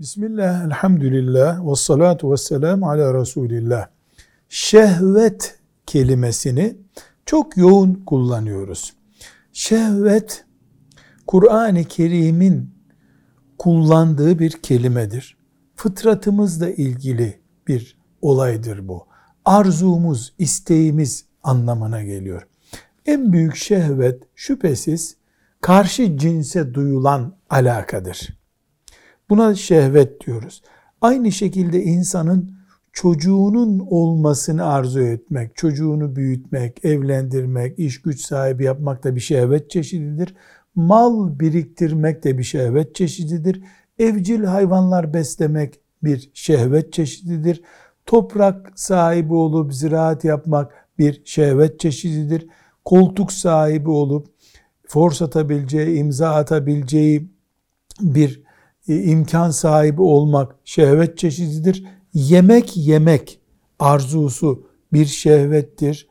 Bismillah, elhamdülillah, ve salatu ve selamu ala Resulillah. Şehvet kelimesini çok yoğun kullanıyoruz. Şehvet, Kur'an-ı Kerim'in kullandığı bir kelimedir. Fıtratımızla ilgili bir olaydır bu. Arzumuz, isteğimiz anlamına geliyor. En büyük şehvet şüphesiz karşı cinse duyulan alakadır. Buna şehvet diyoruz. Aynı şekilde insanın çocuğunun olmasını arzu etmek, çocuğunu büyütmek, evlendirmek, iş güç sahibi yapmak da bir şehvet çeşididir. Mal biriktirmek de bir şehvet çeşididir. Evcil hayvanlar beslemek bir şehvet çeşididir. Toprak sahibi olup ziraat yapmak bir şehvet çeşididir. Koltuk sahibi olup force atabileceği, imza atabileceği bir imkan sahibi olmak şehvet çeşididir. Yemek yemek arzusu bir şehvettir.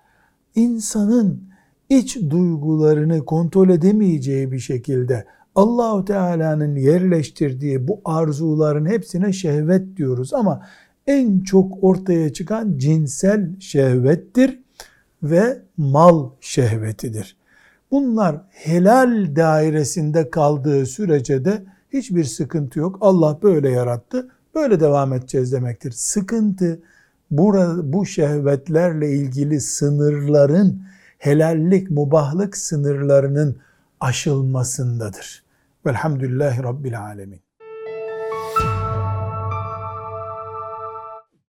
İnsanın iç duygularını kontrol edemeyeceği bir şekilde Allahu Teala'nın yerleştirdiği bu arzuların hepsine şehvet diyoruz ama en çok ortaya çıkan cinsel şehvettir ve mal şehvetidir. Bunlar helal dairesinde kaldığı sürece de hiçbir sıkıntı yok. Allah böyle yarattı. Böyle devam edeceğiz demektir. Sıkıntı burada bu şehvetlerle ilgili sınırların helallik, mubahlık sınırlarının aşılmasındadır. Velhamdülillahi Rabbil Alemin.